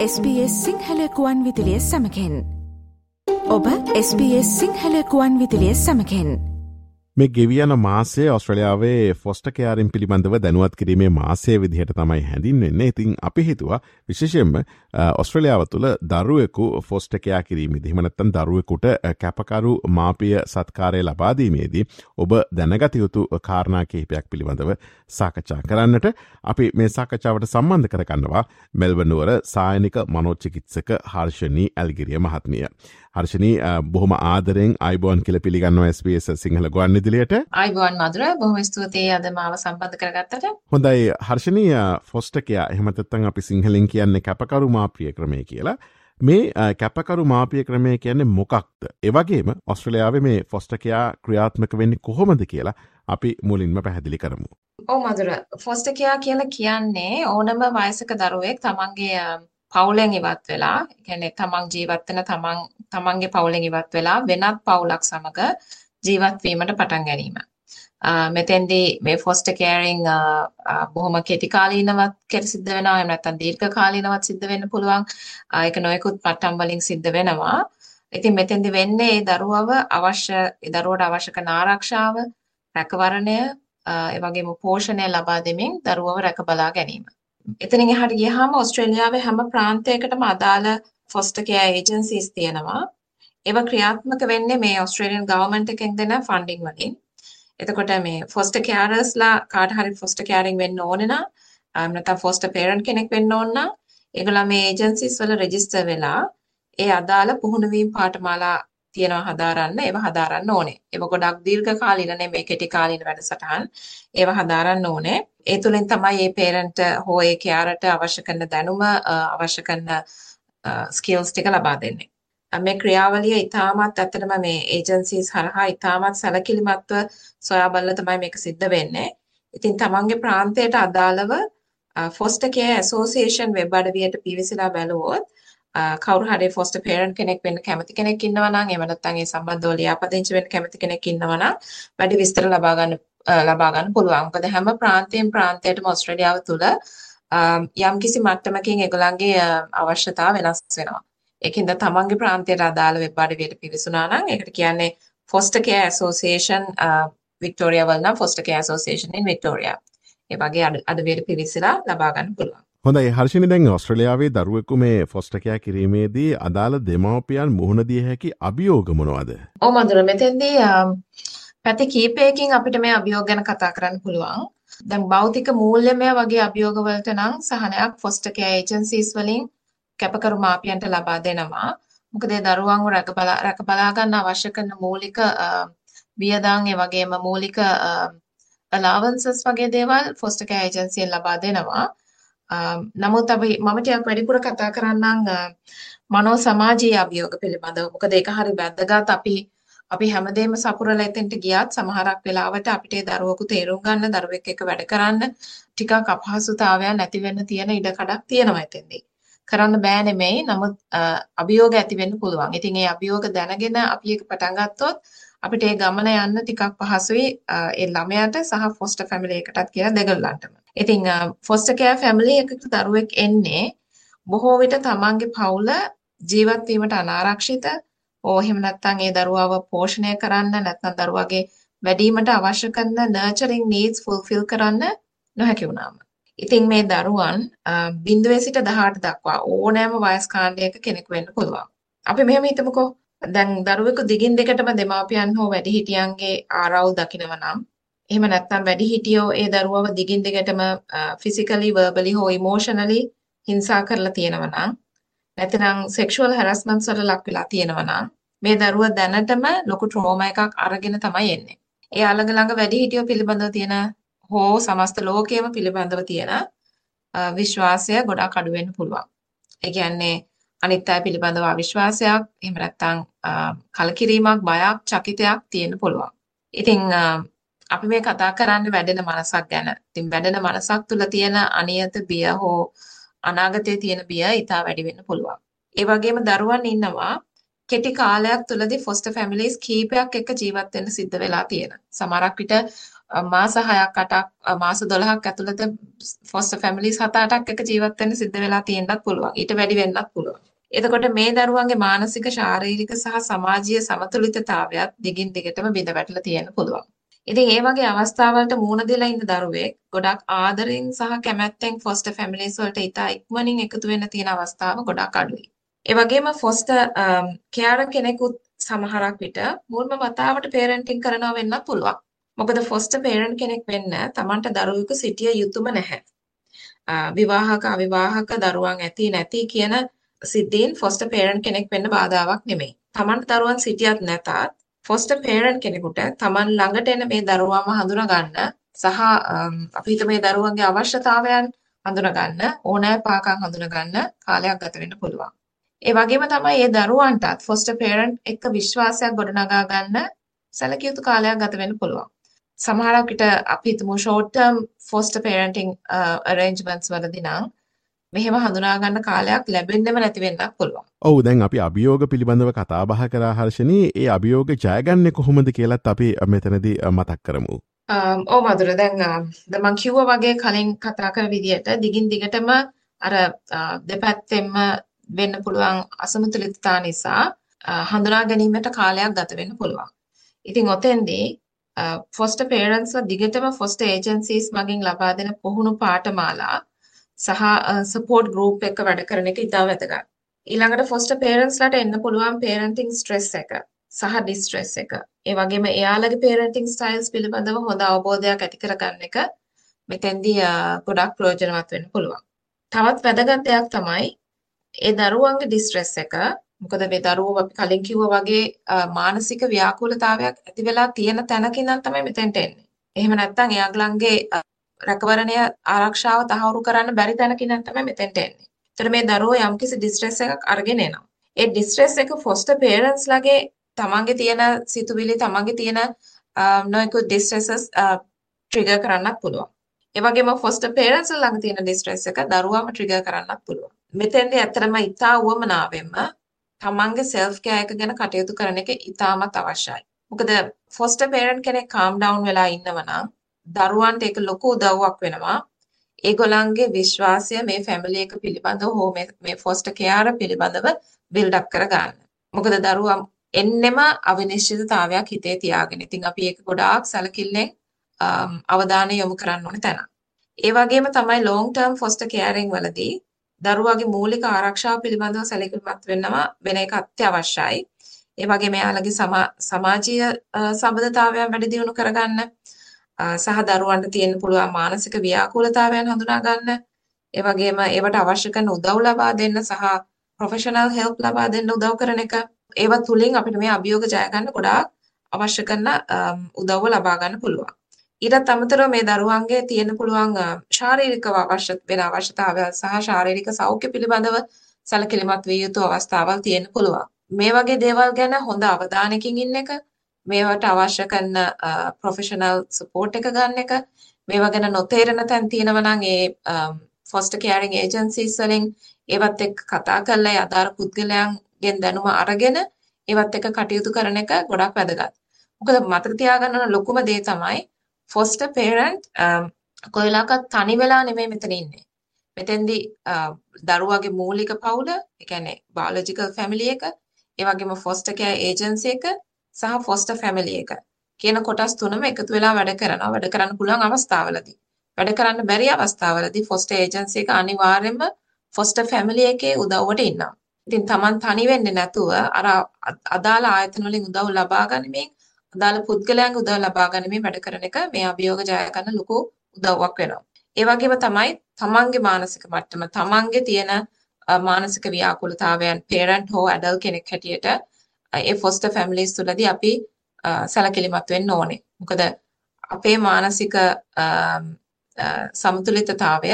SBS සිංහලකුවන් විදිලිය සමකෙන්. ඔබ SBS සිංහලකුවන් විදිලිය සමකෙන්. මේ ගෙවියන මාසේ ඔස්ට්‍රලියාවේ ෆොස්ට කයාරින් පිළිබඳව දැනුවත් කිරීමේ මාසය විදිහට තමයි හැඳින්වෙන්න ඉතින් අපි හිතුවා විශෂයෙන්ම ඔස්ට්‍රලියාව තුළ දරුවෙකු ෆොස්ටකයා කිරීම දිහමනත්තන් දරුවෙකුට කැපකරු මාපිය සත්කාරය ලබාදීමේදී ඔබ දැනගතයුතු කාරණා කිහිපයක් පිළිබඳව සාකච්ඡා කරන්නට අපි මේ සාකච්ඡාවට සම්බන්ධ කරගන්නවා මෙල්වනුවර සායනික මනෝච්චිකිත්සක හර්ෂණී ඇල්ගිරිය මහත්මිය. හර්ෂණී බොහොම ආදරෙන් අයිබෝන් කියල පිළිගන්න SBS සිංහල ගොන්න ඉදිලියට අයිබෝන් මදුර බොහම ස්තුතියි අද මාව සම්බන්ධ කරගත්තට. හොඳයි. හර්ෂණීය ෆොස්ටකයා එහෙමතත්තන් අපි සිංහලෙන් කියන්නේ කැපකරු මාපිය ක්‍රමය කියලා. මේ කැපකරු මාපිය ක්‍රමය කියන්නේ මොකක්ද? ඒවගේම ඔස්ට්‍රලයාාව මේ ෆොස්ටකයා ක්‍රියාත්මක වෙන්නේ කොහොමද කියලා අපි මුලින්ම පැහැදිලි කරමු. ඕ මදුර ෆොස්ටකයා කියලා කියන්නේ ඕනම වයසක දරුවෙක් තමන්ගේ පවුලෙන් ඉවත් වෙලා කියන්නේ තමන් ජීවත් වෙන තමන් තමන්ගේ පවුලෙන් ඉවත් වෙලා වෙනත් පවුලක් සමග ජීවත් වීමට පටන් ගැනීම. මෙතෙන්දී මේ ෆොස්ටර් කෙයාරින් බොහොම කෙටි කාලීනවත් කෙර සිද්ධ වෙනවා එහෙම නැත්නම් දීර්ඝ කාලීනවත් සිද්ධ වෙන්න පුළුවන්. ඒක නොයෙකුත් පට්ටම් වලින් සිද්ධ වෙනවා. ඉතින් මෙතෙන්දි වෙන්නේ ඒ දරුවව අවශ්‍ය ඒ දරුවට අවශ්‍ය කරන ආරක්ෂාව, රැකවරණය, ඒ වගේම පෝෂණය ලබා දෙමින් දරුවව රැක බලා ගැනීම. එතනින් එහාට ගියහම ඕස්ට්‍රේලියාවේ හැම ප්‍රාන්තයකටම අදාළ ෆොස්ටර් කෙයා ඒජන්සීස් තියෙනවා. ඒවා ක්‍රියාත්මක වෙන්නේ මේ ඕස්ට්‍රේලියන් ගවර්න්මන්ට් එකෙන් දෙන ෆන්ඩින් වලින්. එතකොට මේ ෆොස්ටර් කෙයාරර්ස්ලා කාට හරි ෆොස්ටර් කෙයාරින් වෙන්න ඕනේ නම් නැත්නම් ෆොස්ටර් පේරන්ට් කෙනෙක් වෙන්න ඕන නම් ඒගොල්ලෝ මේ ඒජන්සීස් වල රෙජිස්ටර් වෙලා ඒ අදාළ පුහුණු වීම පාඨමාලා තියෙනවා හදාරන්න ඒව හදාරන්න ඕනේ. ඒව ගොඩක් දීර්ඝ කාලීන නෙමෙයි කෙටි කාලීන වැඩසටහන්. ඒව හදාරන්න ඕනේ. ඒ තුලින් තමයි මේ පේරන්ට් හෝ ඒ කෙයාරට අවශ්‍ය කරන දැනුම අවශ්‍ය කරන ස්කිල්ස් ටික ලබා දෙන්නේ. මේ ක්‍රියාවලිය ඉතාමත් ඇත්තටම මේ ඒජන්සීස් හරහා ඉතාමත් සැලකිලිමත්ව සොයා බලලා තමයි මේක සිද්ධ වෙන්නේ. ඉතින් තමන්ගේ ප්‍රාන්තයට අදාළව ෆොස්ටර් කෙයාර් ඇසෝසියේෂන් වෙබ් අඩවියට පිවිසලා බැලුවොත් කවුරු හරි ෆොස්ටර් පේරන්ට් කෙනෙක් වෙන්න කැමති කෙනෙක් ඉන්නවා නම් එහෙම නැත්නම් ඒ සම්බන්ධව ලියාපදිංචි වෙන්න කැමති කෙනෙක් ඉන්නවා නම් වැඩි විස්තර ලබා ගන්න ලබා ගන්න පුළුවන්. මොකද හැම ප්‍රාන්තයෙන් ප්‍රාන්තයටම ඕස්ට්‍රේලියාව තුළ යම්කිසි මට්ටමකින් ඒගොල්ලන්ගේ අවශ්‍යතාව වෙනස් වෙනවා. ඒකින්ද තමන්ගේ ප්‍රාන්තයට අදාළ වෙබ් අඩවියට පිවිසුනා නම් ඒකට කියන්නේ Foster Care Association වික්ටෝරියා වල නම් Foster Care Association in Victoria. ඒ වගේ අඩවියට පිවිසලා ලබා ගන්න පුළුවන්. හොඳයි හර්ෂණි දැන් ඔස්ට්‍රලියාවේ දරුවෙකු මේ ෆොස්ටකයා කිරීමේදී අදාළ දෙමවපියන් මුහුණදිය හැකි අභියෝගමනවාද. ඕ මදුර මෙතැන්දී පැති කීපයකින් අපිට මේ අභියෝග ගැන කතා කරන්න පුළුවන්. දැන් භෞතික මූල්‍යමය වගේ අභියෝගවලට නම් සහනයක් ෆොස්ටර් කෙයා ඒජන්සීස් වලින් කැපකරු මාපියන්ට ලබා දෙනවා. මොකද ඒ දරුවන්ව රැක බලා රැක බලා ගන්න අවශ්‍ය කරන මූලික වියදම් ඒ වගේම මූලික allowances වගේ දේවල් ෆොස්ටර් කෙයා ඒජන්සියෙන් ලබා දෙනවා. නමුත් අපි මම ටිකක් වැඩිපුර කතා කරන්නම් මනෝ සමාජීය අභියෝග පිළිබඳව. මොකද ඒක හරි වැදගත් අපි අපි හැමදේම සපුරලා එතෙන්ට ගියත් සමහරක් වෙලාවට අපිට ඒ දරුවෙකු තේරුම් ගන්න දරුවෙක් එක්ක වැඩ කරන්න ටිකක් අපහසුතාවයන් නැති වෙන්න තියෙන ඉඩ කඩක් තියෙනවා එතෙන්දී. කරන්න බෑ නෙමෙයි. නමුත් අභියෝග ඇති වෙන්න පුළුවන්. ඉතින් ඒ අභියෝග දැනගෙන අපි ඒක පටන් ගත්තොත් අපිට ඒ ගමන යන්න ටිකක් පහසුයි ඒ ළමයාට සහ ෆොස්ටර් ෆැමිලි එකටත් කියලා දෙගොල්ලන්ටම. ඉතින් ෆොස්ටර් කෙයා ෆැමිලි එකකට දරුවෙක් එන්නේ බොහෝ විට තමන්ගේ පවුල ජීවත් වීමට අනාරක්ෂිත ඕ එහෙම නැත්නම් ඒ දරුවව පෝෂණය කරන්න නැත්නම් දරුවගේ වැඩිවීමට අවශ්‍ය කරන නර්චරින් නීඩ්ස් ෆුල්ෆිල් කරන්න නොහැකි වුණාම. ඉතින් මේ දරුවන් බිඳුවේ සිට 18 දක්වා ඕනෑම වයස් කාණ්ඩයක කෙනෙක් වෙන්න පුළුවන්. අපි මෙහෙම හිතමුකෝ දැන් දරුවෙකු දිගින් දෙකටම දෙමාපියන් හෝ වැඩිහිටියන්ගේ ආරවුල් දකිනව නම් එහෙම නැත්නම් වැඩිහිටියෝ ඒ දරුවව දිගින් දිගටම ෆිසිකලි වර්බලි හෝ ඉමෝෂනලි හිංසා කරලා තියෙනවා නම් නැත්නම් සෙක්ෂුවල් හැරස්මන්ට්ස් වල ලක් වෙලා තියෙනවා නම් මේ දරුවා දැනටම ලොකු ට්‍රෝමා එකක් අරගෙන තමයි එන්නේ. ඒ අළඟ ළඟ වැඩිහිටියෝ පිළිබඳව තියෙන හෝ සමස්ත ලෝකයේම පිළිබඳව තියෙන විශ්වාසය ගොඩාක් අඩු වෙන්න පුළුවන්. ඒ කියන්නේ අනිත් අය පිළිබඳව අවිශ්වාසයක් එහෙම නැත්නම් කලකිරීමක් බයක් චකිතයක් තියෙන්න පුළුවන්. ඉතින් අපි මේ කතා කරන්නේ වැඩෙන මනසක් ගැන. ඉතින් වැඩෙන මනසක් තුල තියෙන අනියත බිය හෝ අනාගතයේ තියෙන බිය ඉතා වැඩි වෙන්න පුළුවන්. ඒ වගේම දරුවන් ඉන්නවා කෙටි කාලයක් තුලදී ෆොස්ටර් ෆැමිලිස් කීපයක් එක්ක ජීවත් වෙන්න සිද්ධ වෙලා තියෙන. සමහරක් විට මාස 6ක් 8ක් මාස 12ක් ඇතුළත ෆොස්ටර් ෆැමිලිස් 7-8ක් එක ජීවත් වෙන්න සිද්ධ වෙලා තියෙන්නත් පුළුවන්. ඊට වැඩි වෙන්නත් පුළුවන්. එතකොට මේ දරුවන්ගේ මානසික ශාරීරික සහ සමාජීය සමතුලිතතාවයත් දිගින් දිගටම බිඳ වැටලා තියෙන්න පුළුවන්. ඉතින් ඒ වගේ අවස්ථාවලට මුහුණ දෙලා ඉන්න දරුවෙක් ගොඩක් ආදරෙන් සහ කැමැත්තෙන් ෆොස්ටර් ෆැමිලිස් වලට ඉතා ඉක්මනින් එකතු වෙන්න තියෙන අවස්ථාව ගොඩක් අඩුයි. ඒ වගේම ෆොස්ටර් කෙයාර් um, කෙනෙකුත් සමහරක් විට මුල්ම වතාවට පේරන්ටින් කරනවා වෙන්නත් පුළුවන්. මොකද ෆොස්ටර් පේරන්ට් කෙනෙක් වෙන්න Tamanට දරුවෙකු සිටිය යුතුම නැහැ. විවාහක අවිවාහක දරුවන් ඇති නැති කියන සිද්ධීන් ෆොස්ටර් පේරන්ට් කෙනෙක් වෙන්න බාධාවක් නෙමෙයි. Tamanට දරුවන් සිටියත් නැතත් ෆොස්ටර් පේරන්ට් කෙනෙකුට Taman ළඟට එන මේ දරුවම හඳුනා ගන්න සහ අපි හිත මේ දරුවන්ගේ අවශ්‍යතාවයන් හඳුනා ගන්න ඕනෑ පාකම් හඳුනා ගන්න කාලයක් ගත වෙන්න පුළුවන්. ඒ වගේම තමයි මේ දරුවන්ටත් ෆොස්ටර් පේරන්ට් එක්ක විශ්වාසයක් ගොඩනගා ගන්න සැලකිය යුතු කාලයක් ගත වෙන්න පුළුවන්. සමහරක් විට අපි හිතමු short term foster parenting arrangements වලදී නම් මෙහෙම හඳුනා ගන්න කාලයක් ලැබෙන්නෙම නැති වෙන්නත් පුළුවන්. ඔව් දැන් අපි අභියෝග පිළිබඳව කතා බහ කරා හර්ෂණී ඒ අභියෝග ජයගන්නේ කොහොමද කියලත් අපි මෙතනදී මතක් කරමු. ඕ මధుර දැන් මං කිව්වා වගේ කලින් කතා කර විදිහට දිගින් දිගටම අර දෙපැත්තෙම වෙන්න පුළුවන් අසමතුලිතතා නිසා හඳුනා ගැනීමට කාලයක් ගත වෙන්න පුළුවන්. ඉතින් ඔතෙන්දී ෆොස්ටර් පේරන්ට්ස්ලා දිගටම ෆොස්ටර් ඒජන්සීස් මගින් ලබා දෙන පුහුණු පාඨමාලා සහ සපෝට් ගෲප් එක වැඩ කරන එක ඉතා වැදගත්. ඊළඟට ෆොස්ටර් පේරන්ට්ස්ලාට එන්න පුළුවන් පේරන්ටින් ස්ට්‍රෙස් එක සහ ඩිස්ට්‍රෙස් එක. ඒ වගේම එයාලගේ පේරන්ටින් ස්ටයිල්ස් පිළිබඳව හොඳ අවබෝධයක් ඇති කරගන්න එක මෙතෙන්දී ගොඩක් ප්‍රයෝජනවත් වෙන්න පුළුවන්. තවත් වැදගත් දෙයක් තමයි ඒ දරුවන්ගේ ඩිස්ට්‍රෙස් එක මොකද මේ දරුවෝ අපි කලින් කිව්වා වගේ මානසික ව්‍යාකූලතාවයක් ඇති වෙලා තියෙන තැනක ඉඳන් තමයි මෙතෙන්ට එන්නේ. එහෙම නැත්නම් එයාගලන්ගේ රැකවරණය ආරක්ෂාව තහවුරු කරන්න බැරි තැනක ඉඳන් තමයි මෙතෙන්ට එන්නේ. ඒතර මේ දරුවෝ යම්කිසි ඩිස්ට්‍රෙස් එකක් අරගෙන එනවා. ඒ ඩිස්ට්‍රෙස් එක ෆොස්ටර් පේරන්ට්ස් ලගේ තමන්ගේ තියෙන සිතුවිලි තමන්ගේ තියෙන නොයෙකුත් ඩිස්ට්‍රෙසස් ට්‍රිගර් කරන්නත් පුළුවන්. ඒ වගේම ෆොස්ටර් පේරන්ට්ස් ළඟ තියෙන ඩිස්ට්‍රෙස් එක දරුවාම ට්‍රිගර් කරන්නත් පුළුවන්. මෙතෙන්දී ඇත්තටම ඉතා උවමනාවෙන්ම තමන්ගේ සෙල්ෆ් කෑ එක ගැන කටයුතු කරන එක ඉතාමත් අවශ්‍යයි. මොකද ෆොස්ටර් පේරන්ට් කෙනෙක් කාම් ඩවුන් වෙලා ඉන්නවා නම් දරුවන්ට ඒක ලොකු උදව්වක් වෙනවා. ඒගොල්ලන්ගේ විශ්වාසය මේ ෆැමිලි එක පිළිබඳව හෝ මේ ෆොස්ටර් කෙයාර පිළිබඳව බිල්ඩ් අප් කරගන්න. මොකද දරුවා එන්නෙම අවිනිශ්චිතතාවයක් හිතේ තියාගෙන. ඉතින් අපි ඒක ගොඩාක් සැලකිල්ලෙන් අවධානය යොමු කරන්න ඕනේ තැන. ඒ වගේම තමයි long term foster caring වලදී දරුවාගේ මූලික ආරක්ෂාව පිළිබඳව සැලකිලිමත් වෙනවා වෙන එක අත්‍යවශ්‍යයි. ඒ වගේම එයාලගේ සමාජීය සම්බන්ධතාවයන් වැඩි දියුණු කරගන්න සහ දරුවන්ට තියෙන්න පුළුවන් මානසික ව්‍යාකූලතාවයන් හඳුනා ගන්න. ඒ වගේම ඒවට අවශ්‍ය කරන උදව් ලබා දෙන්න සහ ප්‍රොෆෙෂනල් හෙල්ප් ලබා දෙන්න උදව් කරන එක. ඒව තුලින් අපිට මේ අභියෝග ජය ගන්න ගොඩාක් අවශ්‍ය කරන උදව්ව ලබා ගන්න පුළුවන්. ඊටත් අමතරව මේ දරුවන්ගේ තියෙන්න පුළුවන් ශාරීරිකව අවශ්‍ය වෙන අවශ්‍යතාවයන් සහ ශාරීරික සෞඛ්‍ය පිළිබඳව සැලකිලිමත් විය යුතු අවස්ථාවල් තියෙන්න පුළුවන්. මේ වගේ දේවල් ගැන හොඳ අවධානයකින් ඉන්න එක, මේවට අවශ්‍ය කරන ප්‍රොෆෙෂනල් සපෝට් එක ගන්න එක, මේවා ගැන නොතේරෙන තැන් තියෙනවා නම් ඒ ෆොස්ටර් කෙයාරින් ඒජන්සීස් වලින් ඒවත් එක්ක කතා කරලා ඒ අදාළ පුද්ගලයන්ගෙන් දැනුම අරගෙන ඒවත් එක්ක කටයුතු කරන එක ගොඩක් වැදගත්. මොකද මතක තියාගන්න ලොකුම දේ තමයි ෆොස්ටර් පේරන්ට් um, කොයිලාකත් තනි වෙලා නෙමෙයි මෙතන ඉන්නේ. මෙතෙන්දී uh, දරුවාගේ මූලික පවුල, ඒ කියන්නේ බයොලොජිකල් ෆැමිලි එක, ඒ වගේම ෆොස්ටර් කෙයාර් ඒජන්සි එක සහ ෆොස්ටර් ෆැමිලි එක කියන කොටස් තුනම එකතු වෙලා වැඩ කරනවා. වැඩ කරන්න පුළුවන් අවස්ථාවලදී. වැඩ කරන්න බැරි අවස්ථාවලදී ෆොස්ටර් ඒජන්සි එක අනිවාර්යයෙන්ම ෆොස්ටර් ෆැමිලි එකේ උදව්වට ඉන්නවා. ඉතින් Taman තනි වෙන්නේ නැතුව අර අදාළ ආයතන වලින් උදව් ලබා ගනිමින් අදාළ පුද්ගලයන්ගේ උදව් ලබා ගැනීම වැඩ කරන එක මේ අභියෝග ජය ගන්න ලොකු උදව්වක් වෙනවා. ඒ වගේම තමයි තමන්ගේ මානසික මට්ටම තමන්ගේ තියෙන මානසික ව්‍යාකූලතාවයන් parent හෝ adult කෙනෙක් හැටියට ඒ foster families තුලදී අපි සැලකිලිමත් වෙන්න ඕනේ. මොකද අපේ මානසික සමතුලිතතාවය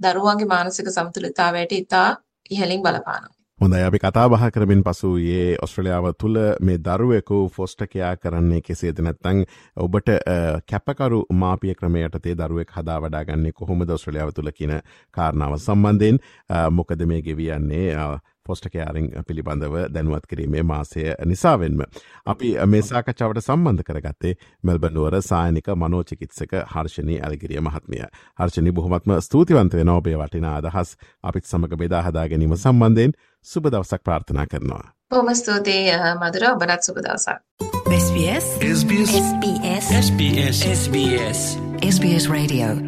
දරුවන්ගේ මානසික සමතුලිතතාවයට ඉතා ඉහළින් බලපානවා. හොඳයි. අපි කතා බහ කරමින් පසු ඒ ඔස්ට්‍රලියාව තුළ මේ දරුවෙකු ෆොස්ටකයා කරන්නේ කෙසේද? නැත්තං ඔබට කැපකරු මාපිය ක්‍රමයට තේ දරුවෙක් හදා වඩාගන්නේ කොහොම දොස්ට්‍රලියාව තුළ කියන කාරණාව සම්බන්ධයෙන්? මොකද මේ ගෙවියන්නේ? පොස්ටකයාරිං පිළිබඳව දැනුවත් කිරීමේ මාසය නිසාවෙන්ම. අපි මේ සාකච්ඡාවට සම්බන්ධ කරගත්තේ මෙල්බනුවර සායනික මනෝචිකිත්සක හර්ෂණී ඇල්ගිරිය මහත්මිය. හර්ෂණි බොහොමත්ම ස්තුතිවන්ත වෙන ඔබේ වටින අදහස් අපිත් සමඟ බෙදාහදා ගැනීම සම්බන්ධයෙන් සුබ දවසක් ප්‍රාර්ථනා කරනවා. බොහොම ස්තුතියි මధుර ඔබටත් සුබ දවසක්. SBS SBS SBS SBS SBS SBS Radio